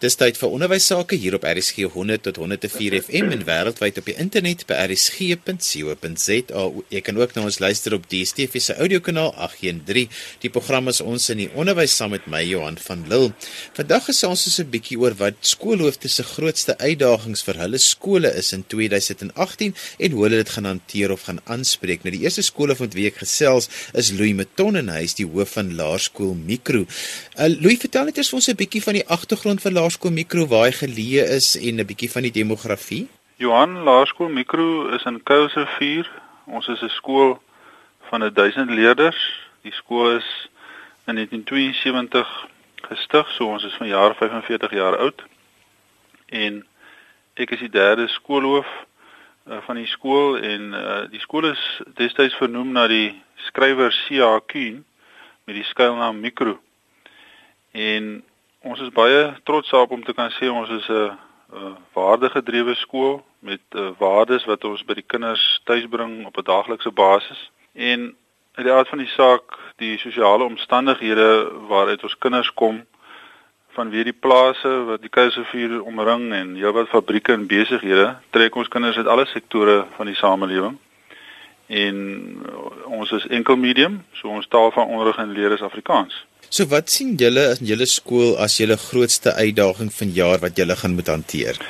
Dis tyd vir onderwys sake hier op RSG 100 tot 104 FM en wêreldwyd op die internet by rsg.co.za. Jy kan ook na ons luister op DSTV se audiokanaal 813. Die program is ons in die onderwys saam met my Johan van Lille. Vandag gesels ons 'n bietjie oor wat skoolhoofde se grootste uitdagings vir hulle skole is in 2018 en hoe hulle dit gaan hanteer of gaan aanspreek. Nou die eerste skoolhoof met wie ek gesels is Louis Meton en hy is die hoof van Laerskool Mikro. Uh, Louis, vertel net eers vir ons 'n bietjie van die agtergrond van Laerskool Mikro waar hy geleë is en 'n bietjie van die demografie? Johan Laerskool Mikro is in Kuilsrivier. Ons is 'n skool van 1000 leerders. Die skool is in 1972 gestig, so ons is vanjaar 45 jaar oud. En ek is die derde skoolhoof uh, van die skool en uh, die skool is destyds vernoem na die skrywer C.A. Kuhn met die skuilnaam Mikro. En Ons is baie trots daarop om te kan sê ons is 'n waardegedrewe skool met uh, waardes wat ons by die kinders tuisbring op 'n daaglikse basis. En uit die aard van die saak, die sosiale omstandighede waaruit ons kinders kom vanweë die plase wat die Keiservuur omring en heelwat fabrieke en besighede, trek ons kinders uit alle sektore van die samelewing. En uh, ons is enkel medium, so ons taal van onderrig en leer is Afrikaans. So wat sien julle in julle skool as julle grootste uitdaging vanjaar wat julle gaan moet hanteer?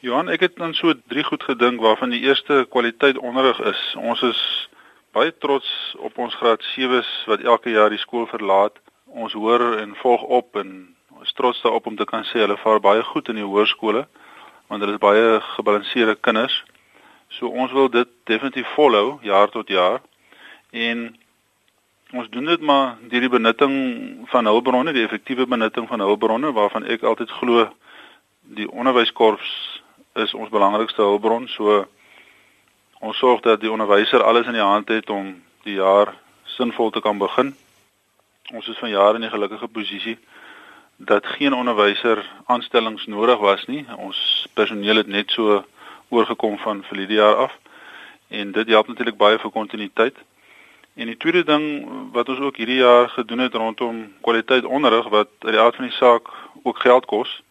Johan, ek het dan so drie goed gedink waarvan die eerste kwaliteit onderrig is. Ons is baie trots op ons graad 7s wat elke jaar die skool verlaat. Ons hoor en volg op en ons trots daarop om te kan sê hulle vaar baie goed in die hoërskole want hulle is baie gebalanseerde kinders. So ons wil dit definitief volhou jaar tot jaar. En Ons doen dit maar deur die benutting van hulpbronne, die effektiewe benutting van hulpbronne waarvan ek altyd glo die onderwyskorps is ons belangrikste hulpbron. So ons sorg dat die onderwyser alles in die hand het om die jaar sinvol te kan begin. Ons is van jare in die gelukkige posisie dat geen onderwyser aanstellings nodig was nie. Ons personeel het net so oorgekom van verlede jaar af en dit help natuurlik baie vir kontinuïteit. En die tweede ding wat ons ook hierdie jaar gedoen het rondom kwaliteit onderrig wat uit die aard van die saak ook geld kos,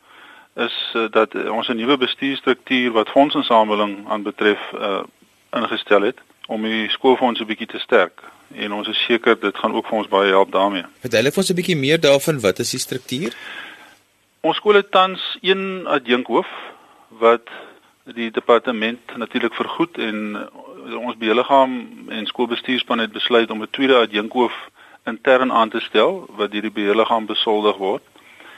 is uh, dat ons 'n nuwe bestuurstruktuur wat fondsinsameling aanbetref uh, ingestel het om die skoolfonds 'n bietjie te sterk. En ons is seker dit gaan ook vir ons baie help daarmee. Vertel ons 'n bietjie meer daarvan, wat is die struktuur? Ons skool het tans een adjunkhoof wat die departement natuurlik vergoed en ons beheerliggaam en skoolbestuurspan het besluit om 'n tweede adjunkhoof intern aan te stel wat deur die beheerliggaam besoldig word.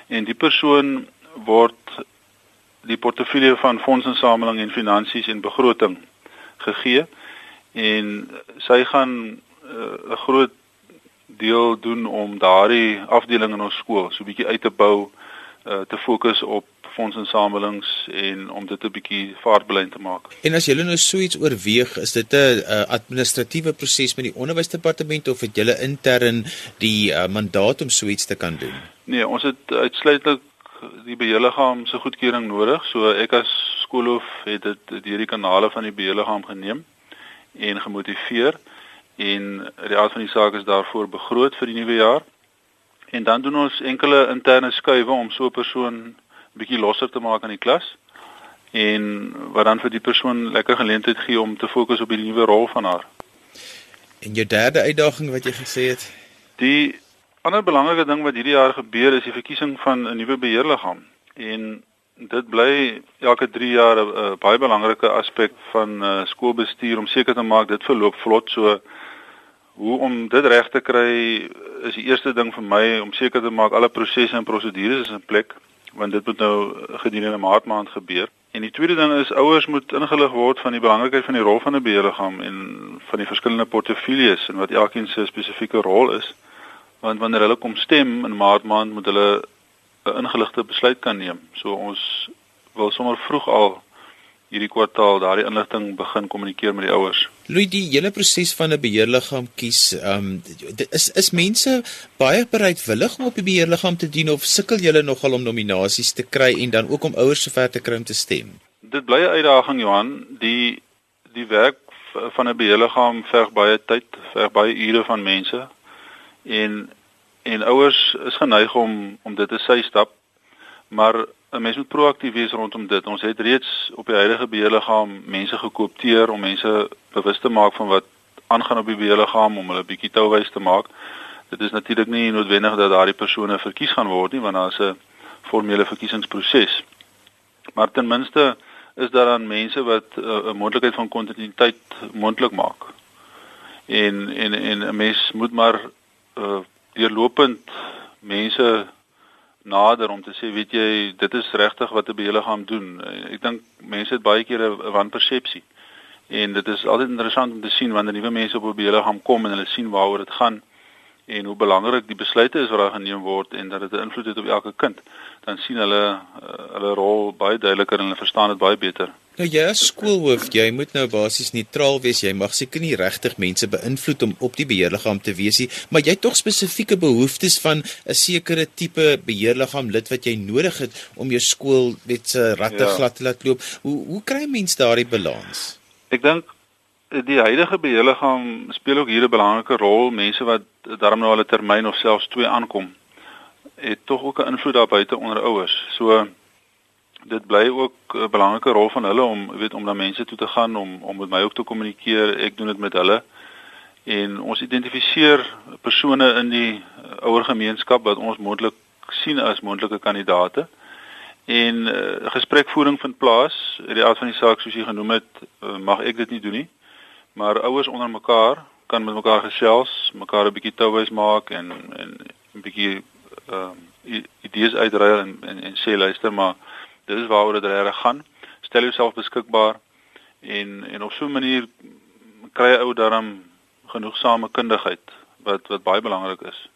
En die persoon word die portefeulje van fondsinsameling en finansies en begroting gegee en sy gaan uh, 'n groot deel doen om daardie afdeling in ons skool so 'n bietjie uit te bou uh, te fokus op fondsinsamelings en om dit 'n bietjie vaartbelyn te maak. En as julle nou so iets oorweeg, is dit 'n administratiewe proses met die onderwysdepartement of het julle intern die uh, mandaat om so iets te kan doen? Nee, ons het uitsluitlik die beheerliggaam se goedkeuring nodig. So ek as skoolhoof het dit deur die kanale van die beheerliggaam geneem en gemotiveer en die aard van die saak is daarvoor begroot vir die nuwe jaar. En dan doen ons enkele interne skuwe om so 'n persoon bietjie losser te maak aan die klas en wat dan vir die persoon lekker geleentheid gee om te fokus op die nuwe rol van haar. En jou derde uitdaging wat jy gesê het? Die ander belangrike ding wat hierdie jaar gebeur is die verkiesing van 'n nuwe beheerliggaam en dit bly elke 3 jaar 'n baie belangrike aspek van uh, skoolbestuur om seker te maak dit verloop vlot so hoe om dit reg te kry is die eerste ding vir my om seker te maak alle prosesse en prosedures is in plek want dit moet nou gedurende maart maand gebeur. En die tweede ding is ouers moet ingelig word van die belangrikheid van die rol van 'n beheerliggaam en van die verskillende portefeuilles en wat elkeen se spesifieke rol is. Want wanneer hulle kom stem in maart maand moet hulle 'n ingeligte besluit kan neem. So ons wil sommer vroeg al hierdie kwartaal daardie inligting begin kommunikeer met die ouers. Louis, die hele proses van 'n beheerliggaam kies, ehm um, is is mense baie bereidwillig om op die beheerliggaam te dien of sukkel julle nogal om nominasies te kry en dan ook om ouers sover te kry om te stem? Dit bly 'n uitdaging Johan, die die werk van 'n beheerliggaam verg baie tyd, verg baie ure van mense en en ouers is geneig om om dit te sy stap Maar 'n mens moet proaktief wees rondom dit. Ons het reeds op die huidige beheerliggaam mense gekoopteer om mense bewus te maak van wat aangaan op die beheerliggaam om hulle bietjie touwys te maak. Dit is natuurlik nie noodwendig dat daardie persone verkies gaan word nie want daar is 'n formele verkiesingsproses. Maar ten minste is daar dan mense wat eh, 'n uh, moontlikheid van kontinuïteit moontlik maak. En en en 'n mens moet maar uh, deurlopend mense nader om te sê weet jy dit is regtig wat 'n beheerliggaam doen. Ek dink mense het baie keer 'n wanpersepsie. En dit is altyd interessant om te sien wanneer nuwe mense op 'n beheerliggaam kom en hulle sien waaroor dit gaan en hoe belangrik die besluite is wat daar geneem word en dat dit 'n invloed het op elke kind, dan sien hulle uh, hulle rol baie duideliker en hulle verstaan dit baie beter. Nou jy as skoolhoof, jy moet nou basies neutraal wees. Jy mag seker nie regtig mense beïnvloed om op die beheerliggaam te wees nie, maar jy het tog spesifieke behoeftes van 'n sekere tipe beheerliggaam lid wat jy nodig het om jou skool net se ratte ja. glad te laat loop. Hoe hoe kry mense daardie balans? Ek dink die huidige beheerliggaam speel ook hier 'n belangrike rol. Mense wat daarom nou 'n termyn of selfs twee aankom, het tog ook 'n invloed daar buite onder ouers. So dit bly ook 'n belangrike rol van hulle om weet om na mense toe te gaan om om met my ook te kommunikeer. Ek doen dit met hulle. En ons identifiseer persone in die ouer gemeenskap wat ons moontlik sien as moontlike kandidaate. En uh, gesprekvoering vind plaas. Die aard van die saak soos jy genoem het, uh, mag ek dit nie doen nie maar ouers onder mekaar kan met mekaar gesels, mekaar 'n bietjie touwys maak en en 'n bietjie ehm uh, idees uitruil en, en en sê luister maar dit is waaroor dit reg gaan. Stel jouself beskikbaar en en op so 'n manier kry 'n ou daarom genoegsame kundigheid wat wat baie belangrik is.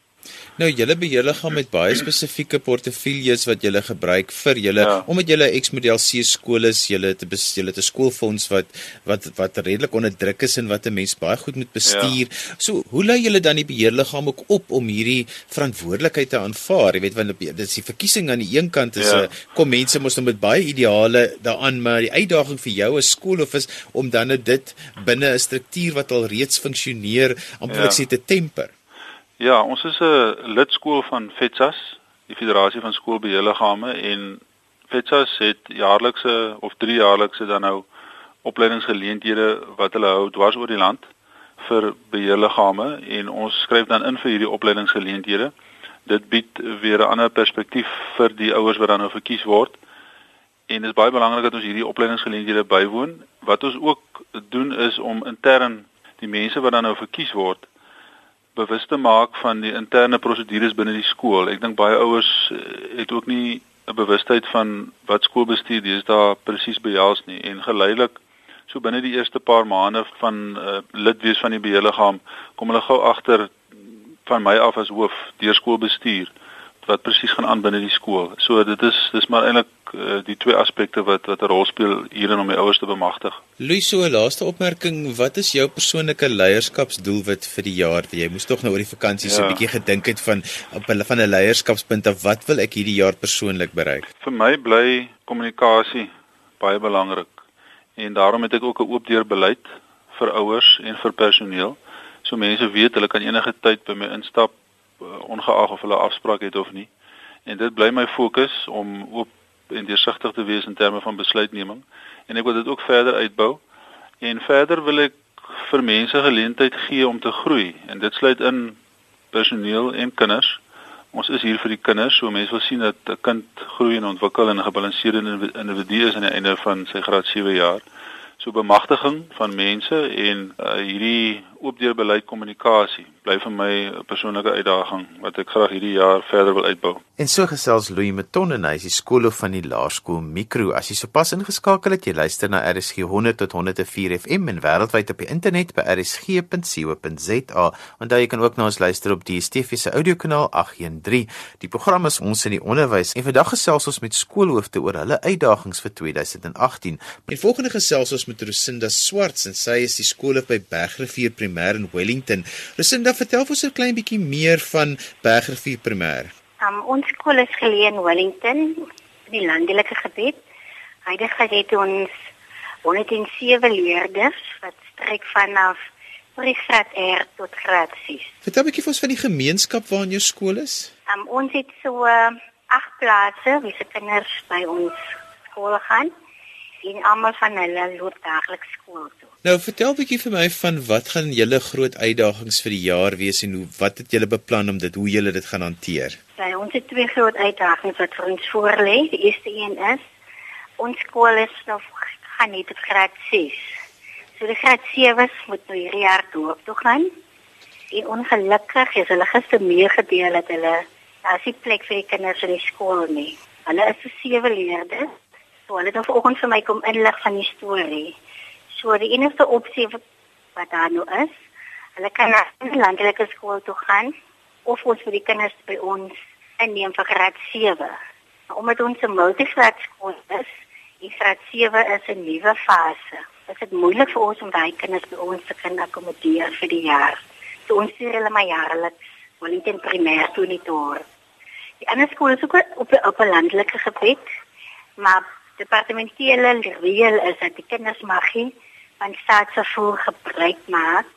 Nou julle beheerliggaam met baie spesifieke portefeuilles wat julle gebruik vir julle ja. omdat julle X-model C skool is, julle 'n julle 'n skoolfonds wat wat wat redelik onder druk is en wat 'n mens baie goed moet bestuur. Ja. So, hoe lei julle dan die beheerliggaam ook op om hierdie verantwoordelikheid te aanvaar? Jy weet want dit is die verkiesing aan die een kant is 'n ja. kom mense mos nou met baie ideale daaraan, maar die uitdaging vir jou as skoolhoof is om dan nou dit binne 'n struktuur wat al reeds funksioneer amper ja. sê te temper. Ja, ons is 'n lidskool van FETSAS, die Federasie van Skoolbeheerliggame en FETSAS het jaarlikse of drie jaarlikse dan nou opleidingsgeleenthede wat hulle hou dwars oor die land vir beheerliggame en ons skryf dan in vir hierdie opleidingsgeleenthede. Dit bied weer 'n ander perspektief vir die ouers wat dan nou verkies word. En dit is baie belangrik dat ons hierdie opleidingsgeleenthede bywoon. Wat ons ook doen is om intern die mense wat dan nou verkies word bewus te maak van die interne prosedures binne die skool. Ek dink baie ouers eh, het ook nie 'n bewustheid van wat skoolbestuur daar presies behels nie en geleidelik so binne die eerste paar maande van uh, lid wees van die beheerliggaam kom hulle gou agter van my af as hoof deur skoolbestuur wat presies gaan aan binne die skool. So dit is dis maar eintlik uh, die twee aspekte wat wat 'n rol speel hierin om die ouers te bemagtig. Louis, so 'n laaste opmerking, wat is jou persoonlike leierskapsdoelwit vir die jaar? Jy moes tog nou oor die vakansie ja. so 'n bietjie gedink het van op hulle van 'n leierskapspunt af, wat wil ek hierdie jaar persoonlik bereik? Vir my bly kommunikasie baie belangrik. En daarom het ek ook 'n oop deur beleid vir ouers en vir personeel. So mense weet hulle kan enige tyd by my instap ongeag of hulle afspraak het of nie. En dit bly my fokus om oop en deursigtig te wees in terme van besluitneming en ek wil dit ook verder uitbou. En verder wil ek vir mense geleentheid gee om te groei en dit sluit in personeel en kinders. Ons is hier vir die kinders, so mense wil sien dat 'n kind groei en ontwikkel en 'n gebalanseerde individu is aan die einde van sy graad 7 jaar. So bemagtiging van mense en uh, hierdie oop deur beleid kommunikasie bly vir my 'n persoonlike uitdaging wat ek graag hierdie jaar verder wil uitbou. En so gesels Louis Meton en hy is die skoolhoof van die laerskool Mikro. As jy sopas ingeskakel het, jy luister na RSG 100 tot 104 FM en wêreldwyd op die internet by rsg.co.za. Onthou jy kan ook na ons luister op die DSTV se audiokanaal 813. Die program is ons in die onderwys en vandag gesels ons met skoolhoofde oor hulle uitdagings vir 2018. En volgende gesels ons met Rosinda Swarts en sy is die skoolhoof by Bergrivier Primêr in Wellington. Rosinda, vertel vir ons 'n klein bietjie meer van Bergrivier Primêr. Um, ons skool is geleë in Wellington, in die landelike gebied. Huidig het ons 107 leerders wat strek vanaf graad R tot graad 6. Vertel 'n bietjie vir ons van die gemeenskap waarin jou skool is. Um, ons het so uh, agt plase wie se kinders by ons skool gaan en almal van hulle loop daagliks skool toe. Nou vertel 'n bietjie vir my van wat gaan julle groot uitdagings vir die jaar wees en hoe wat het julle beplan om dit hoe julle dit gaan hanteer? Ja, ons het twee groot uitdagings wat vir ons voorlê. Die eerste een is ons skool is nog gaan nie tot graad 6. So die graad 7's moet nou hierdie jaar dorp toe gaan. En ongelukkig is hulle gister meegedeel dat hulle is nie plek vir die kinders in die skool nie. Hulle is vir sewe leerders. So hulle het nou vanoggend vir my kom inlig van die storie. So die enigste opsie wat daar nou is, hulle kan na 'n landelike skool toe gaan of ons vir die kinders by ons inneem vir graad 7. Omdat ons 'n multigraad skool is, in graad 7 is 'n nuwe fase. Dit is moeilik vir ons om daai kinders by ons te kan akkommodeer vir die jaar. So ons stuur hulle maar jaarliks Wellington primêr toe nie toe. Die ander skole is ook op op 'n landelike gebied, maar departementele reël is dat die kinders mag nie van staatsvervoer gebruik maak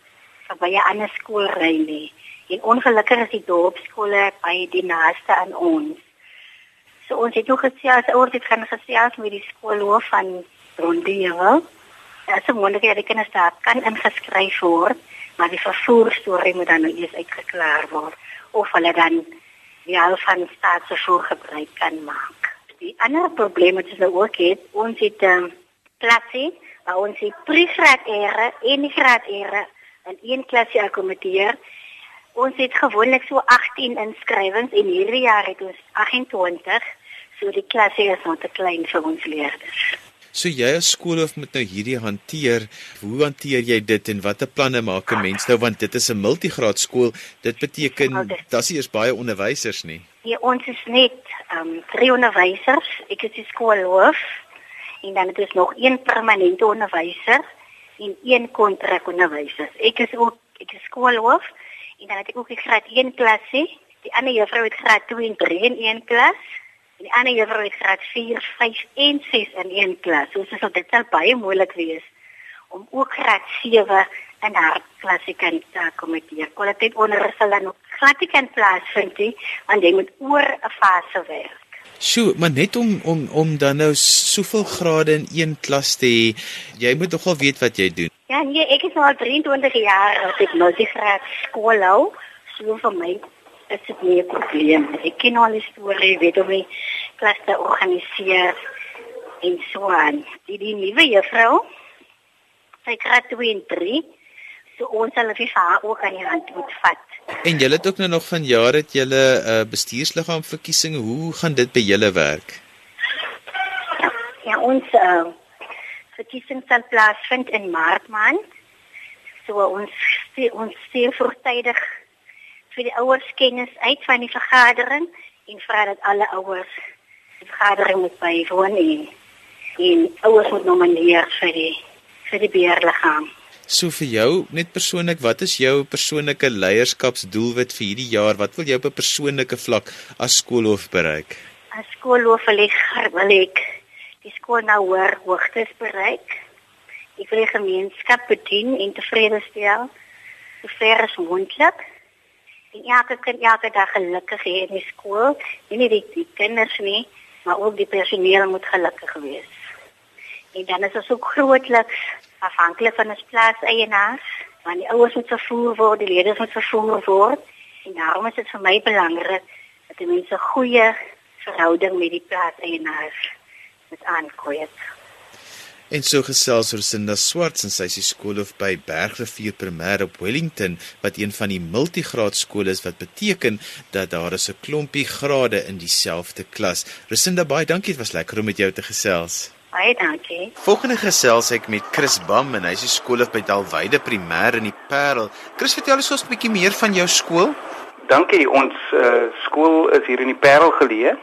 vir baie ander skoolry nie. En ongelukkig is die dorpskole by die naaste aan ons. So ons het ook gesê as oor dit gaan gesels met die skoolhoof van Rondiewe. Ja, so moontlik dat die kinders daar kan ingeskryf word maar die vervoerstorie moet dan nou eers uitgeklaar word of hulle dan die al van staatsvervoer gebruik kan maak. Die ander probleem wat ons nou ook het, ons het um, klasie waar ons die pregraad ere en die graad ere in een klasie akkommodeer. Ons het gewoonlik so 18 inskrywings en hierdie jaar het ons 28, so die klasie is nog te klein vir ons leerders. So jy as skoolhoof moet nou hierdie hanteer. Hoe hanteer jy dit en watter planne maak 'n mens nou want dit is 'n multigraad skool. Dit beteken daar's eers baie onderwysers nie. Ja, ons is net ehm um, drie onderwysers. Ek is die skoolhoof en dan het ons nog een permanente onderwyser en een kontrak-onderwyser. Ek is ook ek is skoolhoof en dan het ek ook die graad 1 klasie. Die ander juffrou het graad 2 en 3 in een klas. En die ander juffrou het graad 4, 5 en 6 in een klas. So dis dit sal baie moeilik wees om ook graad 7 in haar klasie kan te akkommodeer. Kwaliteit onderrig sal dan ook glad nie kan plaasvind nie, want jy moet oor 'n fase werk. Sjoe, maar net om om om dan nou soveel grade in een klas te hê, jy moet nogal weet wat jy doen. Ja, nee, ek is nou al 23 jaar op die multigraad skool hou. So vir my is dit nie 'n probleem. Ek ken al die storie, weet hoe om klas te organiseer en so aan. Die die nuwe juffrou, sy graad 2 en 3, so ons sal vir haar ook aan die hand moet vat. En julle het ook nou nog van jare het julle 'n uh, bestuursliggaam verkiesing. Hoe gaan dit by julle werk? Ja, ons uh, verkiesing sal plaasvind in Maart maand. So ons ons stuur vroegtydig vir die ouers kennis uit van die vergadering en vra dat alle ouers die vergadering moet bywoon en en ouers moet nomineer vir die vir die beheerliggaam. So vir jou net persoonlik, wat is jou persoonlike leierskapsdoelwit vir hierdie jaar? Wat wil jy op 'n persoonlike vlak as skoolhoof bereik? As skoolhoof wil ek wil ek die skool nou hoër hoogtes bereik. Ek wil die gemeenskap bedien en tevrede stel. So ver as moontlik en elke kind elke dag gelukkig hê in die skool. Nie net die, die kinders nie, maar ook die personeel moet gelukkig wees. En dan is dit ook grootliks afhanklik van ons plaas eienaars, want die ouers moet vervoer word, die leerders moet vervoer word. En daarom is dit vir my belangrik dat die mense goeie verhouding met die plaas eienaars moet aankweek. En so gesels Rosinda Swarts en sy is skoolhoof by Bergrivier Primêr op Wellington wat een van die multigraad skole is wat beteken dat daar is 'n klompie grade in dieselfde klas. Rosinda baie dankie, dit was lekker om met jou te gesels. Baie dankie. Volgende gesels ek met Chris Bam en hy is skoolhoof by Dalwyde Primêr in die Parel. Chris, vertel ons 'n bietjie meer van jou skool. Dankie, ons uh, skool is hier in die Parel geleë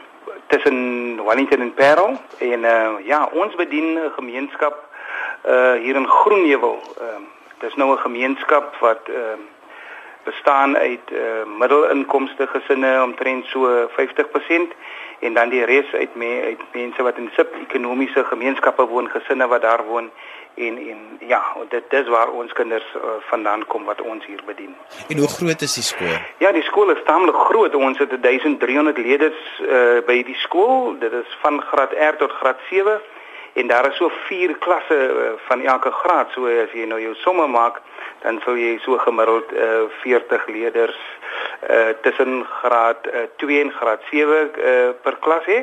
tussen Wellington en Parel en uh, ja, ons bedien 'n gemeenskap uh hier in Groenewil. Ehm uh, dis nou 'n gemeenskap wat ehm uh, bestaan uit uh middelinkomste gesinne omtrent so 50% en dan die res uit me uit mense wat in sub-ekonomiese gemeenskappe woon, gesinne wat daar woon en en ja, dit dis waar ons kinders uh, vandaan kom wat ons hier bedien. En hoe groot is die skool? Ja, die skool is taamlik groot. Ons het 1300 leerders uh, by die skool. Dit is van graad R tot graad 7 en daar is so vier klasse uh, van elke graad. So as jy nou jou somme maak, dan sou jy so gemiddeld uh, 40 leerders uh, tussen graad uh, 2 en graad 7 uh, per klas hê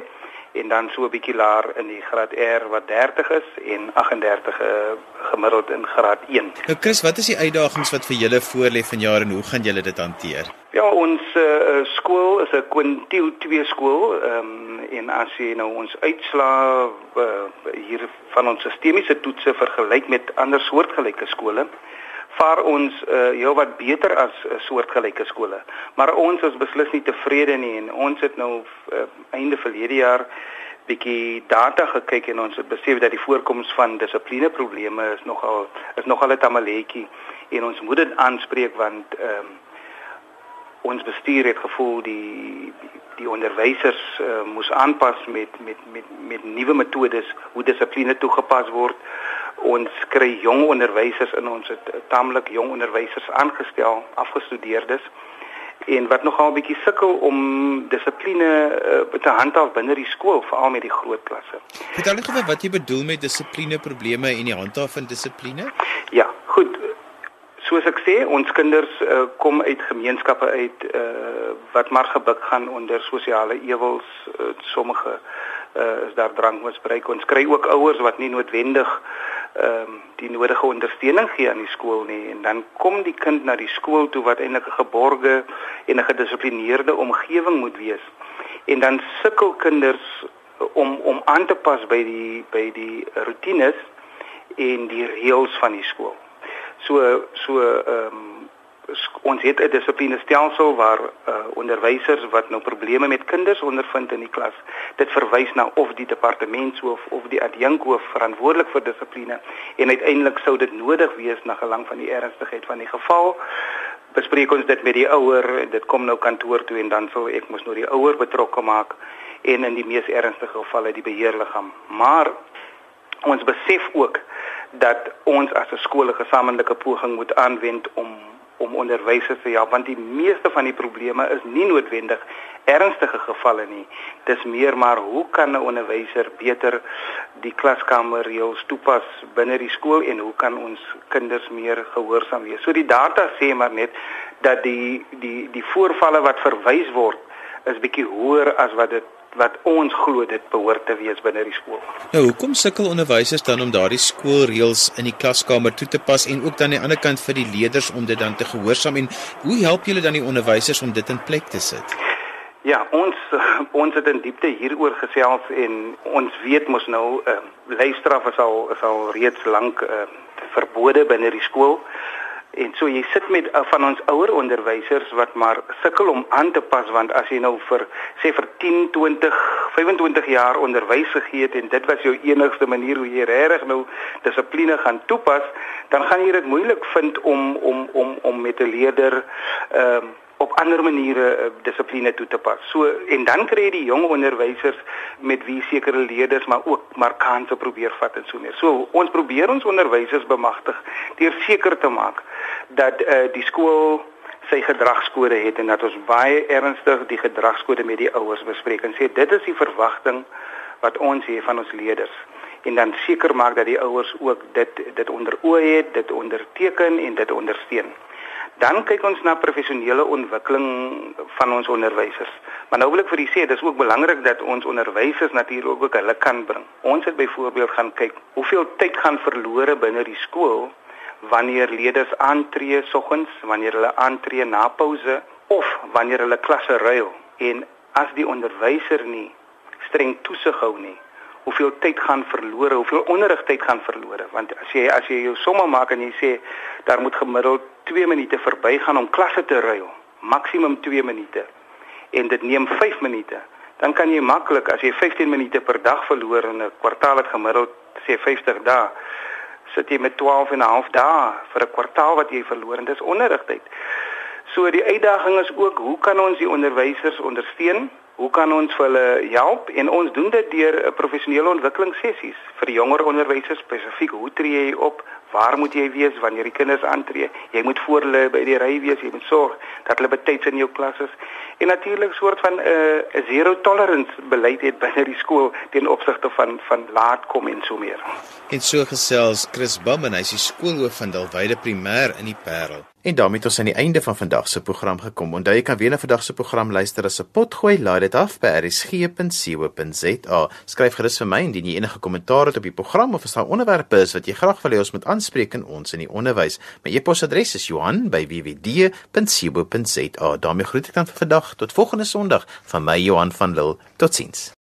en dan so 'n bietjie laer in die graad R wat 30 is en 38 uh, gemiddeld in graad 1. Nou Chris, wat is die uitdagings wat vir julle voorlê vanjaar en hoe gaan julle dit hanteer? Ja, ons uh, skool is 'n kwintiel 2 skool. Ehm um, en as jy nou ons uitslaa uh, hier van ons sistemiese toetse vergelyk met ander soortgelyke skole, vaar ons uh, heel wat beter as uh, soortgelyke skole. Maar ons is beslis nie tevrede nie en ons het nou uh, einde verlede jaar bietjie data gekyk en ons het besef dat die voorkoms van dissiplineprobleme is nogal is nogal 'n tamaletjie en ons moet dit aanspreek want ehm um, ons bestuur het gevoel die die onderwysers uh, moes aanpas met met met met nuwe metodes hoe dissipline toegepas word ons kry jong onderwysers in ons het taamlik jong onderwysers aangestel afgestudeerdes en wat nogal 'n bietjie sukkel om dissipline uh, te handhaaf binne die skool veral met die groot klasse. Vertel net gou wat jy bedoel met dissipline probleme en die handhaaf van dissipline? Ja, goed. Soos ek sê, ons kinders uh, kom uit gemeenskappe uit uh, wat maar gebuk gaan onder sosiale ewels, uh, sommige uh, is daar drankmisbruik. Ons kry ook ouers wat nie noodwendig ehm um, die nodige ondersteuning gee aan die skool nie en dan kom die kind na die skool toe wat eintlik 'n geborge en 'n gedissiplineerde omgewing moet wees. En dan sukkel kinders om om aan te pas by die by die rotines en die reëls van die skool. So so ehm um, ons het 'n dissiplinestelsel waar uh, onderwysers wat nou probleme met kinders ondervind in die klas, dit verwys na of die departementshoof of die adjunkhoof verantwoordelik vir dissipline en uiteindelik sou dit nodig wees na gelang van die ernstigheid van die geval bespreek ons dit met die ouer, dit kom nou kantoor toe en dan sou ek mos nou die ouer betrokke maak en in die mees ernstige gevalle die beheerliggaam. Maar ons besef ook dat ons as 'n skool 'n gesamentlike poging moet aanwend om om onderwysers te help want die meeste van die probleme is nie noodwendig ernstige gevalle nie. Dis meer maar hoe kan 'n onderwyser beter die klaskamerreëls toepas binne die skool en hoe kan ons kinders meer gehoorsaam wees? So die data sê maar net dat die die die voorvalle wat verwys word is bietjie hoër as wat dit wat ons glo dit behoort te wees binne die skool. Nou, hoekom sukkel onderwysers dan om daardie skoolreëls in die klaskamer toe te pas en ook dan aan die ander kant vir die leerders om dit dan te gehoorsaam en hoe help julle dan die onderwysers om dit in plek te sit? Ja, ons ons het in diepte hieroor gesels en ons weet mos nou uh, leefstraf is al is al reeds lank uh, verbode binne die skool. En so jy sit met uh, van ons ouer onderwysers wat maar sukkel om aan te pas want as jy nou vir sê vir 10, 20, 25 jaar onderwys gegee het en dit was jou enigste manier hoe jy regtig nou dissipline gaan toepas, dan gaan jy dit moeilik vind om om om om met 'n leerder ehm um, op ander maniere uh, dissipline toe te pas. So en dan kry jy die jong onderwysers met wie sekere leerders maar ook maar kanse probeer vat en so meer. So ons probeer ons onderwysers bemagtig deur seker te maak dat uh, die skool sy gedragskode het en dat ons baie ernstig die gedragskode met die ouers bespreek en sê dit is die verwagting wat ons het van ons leerders en dan seker maak dat die ouers ook dit dit onder oë het, dit onderteken en dit ondersteun. Dan kyk ons na professionele ontwikkeling van ons onderwysers. Maar nou wil ek vir u sê dis ook belangrik dat ons onderwysers natuurlik ook hulle kan bring. Ons het byvoorbeeld gaan kyk hoeveel tyd gaan verlore binne die skool wanneer leerders aantree soggens, wanneer hulle aantree na pouse of wanneer hulle klasse ruil en as die onderwyser nie streng toesig hou nie, hoeveel tyd gaan verlore, hoeveel onderrigtyd gaan verlore want as jy as jy jou somme maak en jy sê daar moet gemiddeld 2 minute verbygaan om klasse te ruil, maksimum 2 minute en dit neem 5 minute, dan kan jy maklik as jy 15 minute per dag verloor in 'n kwartaal het gemiddeld sê 50 dae sit jy met 12 en 'n half dae vir 'n kwartaal wat jy verloor en dis onderrigtyd. So die uitdaging is ook hoe kan ons die onderwysers ondersteun? Hoe kan ons vir hulle help? En ons doen dit deur 'n professionele ontwikkelingssessies. Vir jonger onderwysers spesifiek hoe tree jy op waar moet jy wees wanneer die kinders aantree? Jy moet voor hulle by die ry wees jy moet sorg dat hulle betyds in jou klas is. En natuurlik soort van 'n uh, zero tolerance beleid het binne die skool ten opsigte van van laat kom en so meer. En so gesels Chris Bum en hy is die skoolhoof van Dalwyde Primêr in die Parel En daarmee het ons aan die einde van vandag se program gekom. Onthou jy kan weer na vandag se program luister as 'n potgooi. Laai dit af by rsg.co.za. Skryf gerus vir my indien jy enige kommentaar het op die program of as daar onderwerpe is wat jy graag wil hê ons moet aanspreek in ons in die onderwys. My e-posadres is Johan@wwd.co.za. daarmee groet ek dan vir vandag tot volgende Sondag van my Johan van Lille. Totsiens.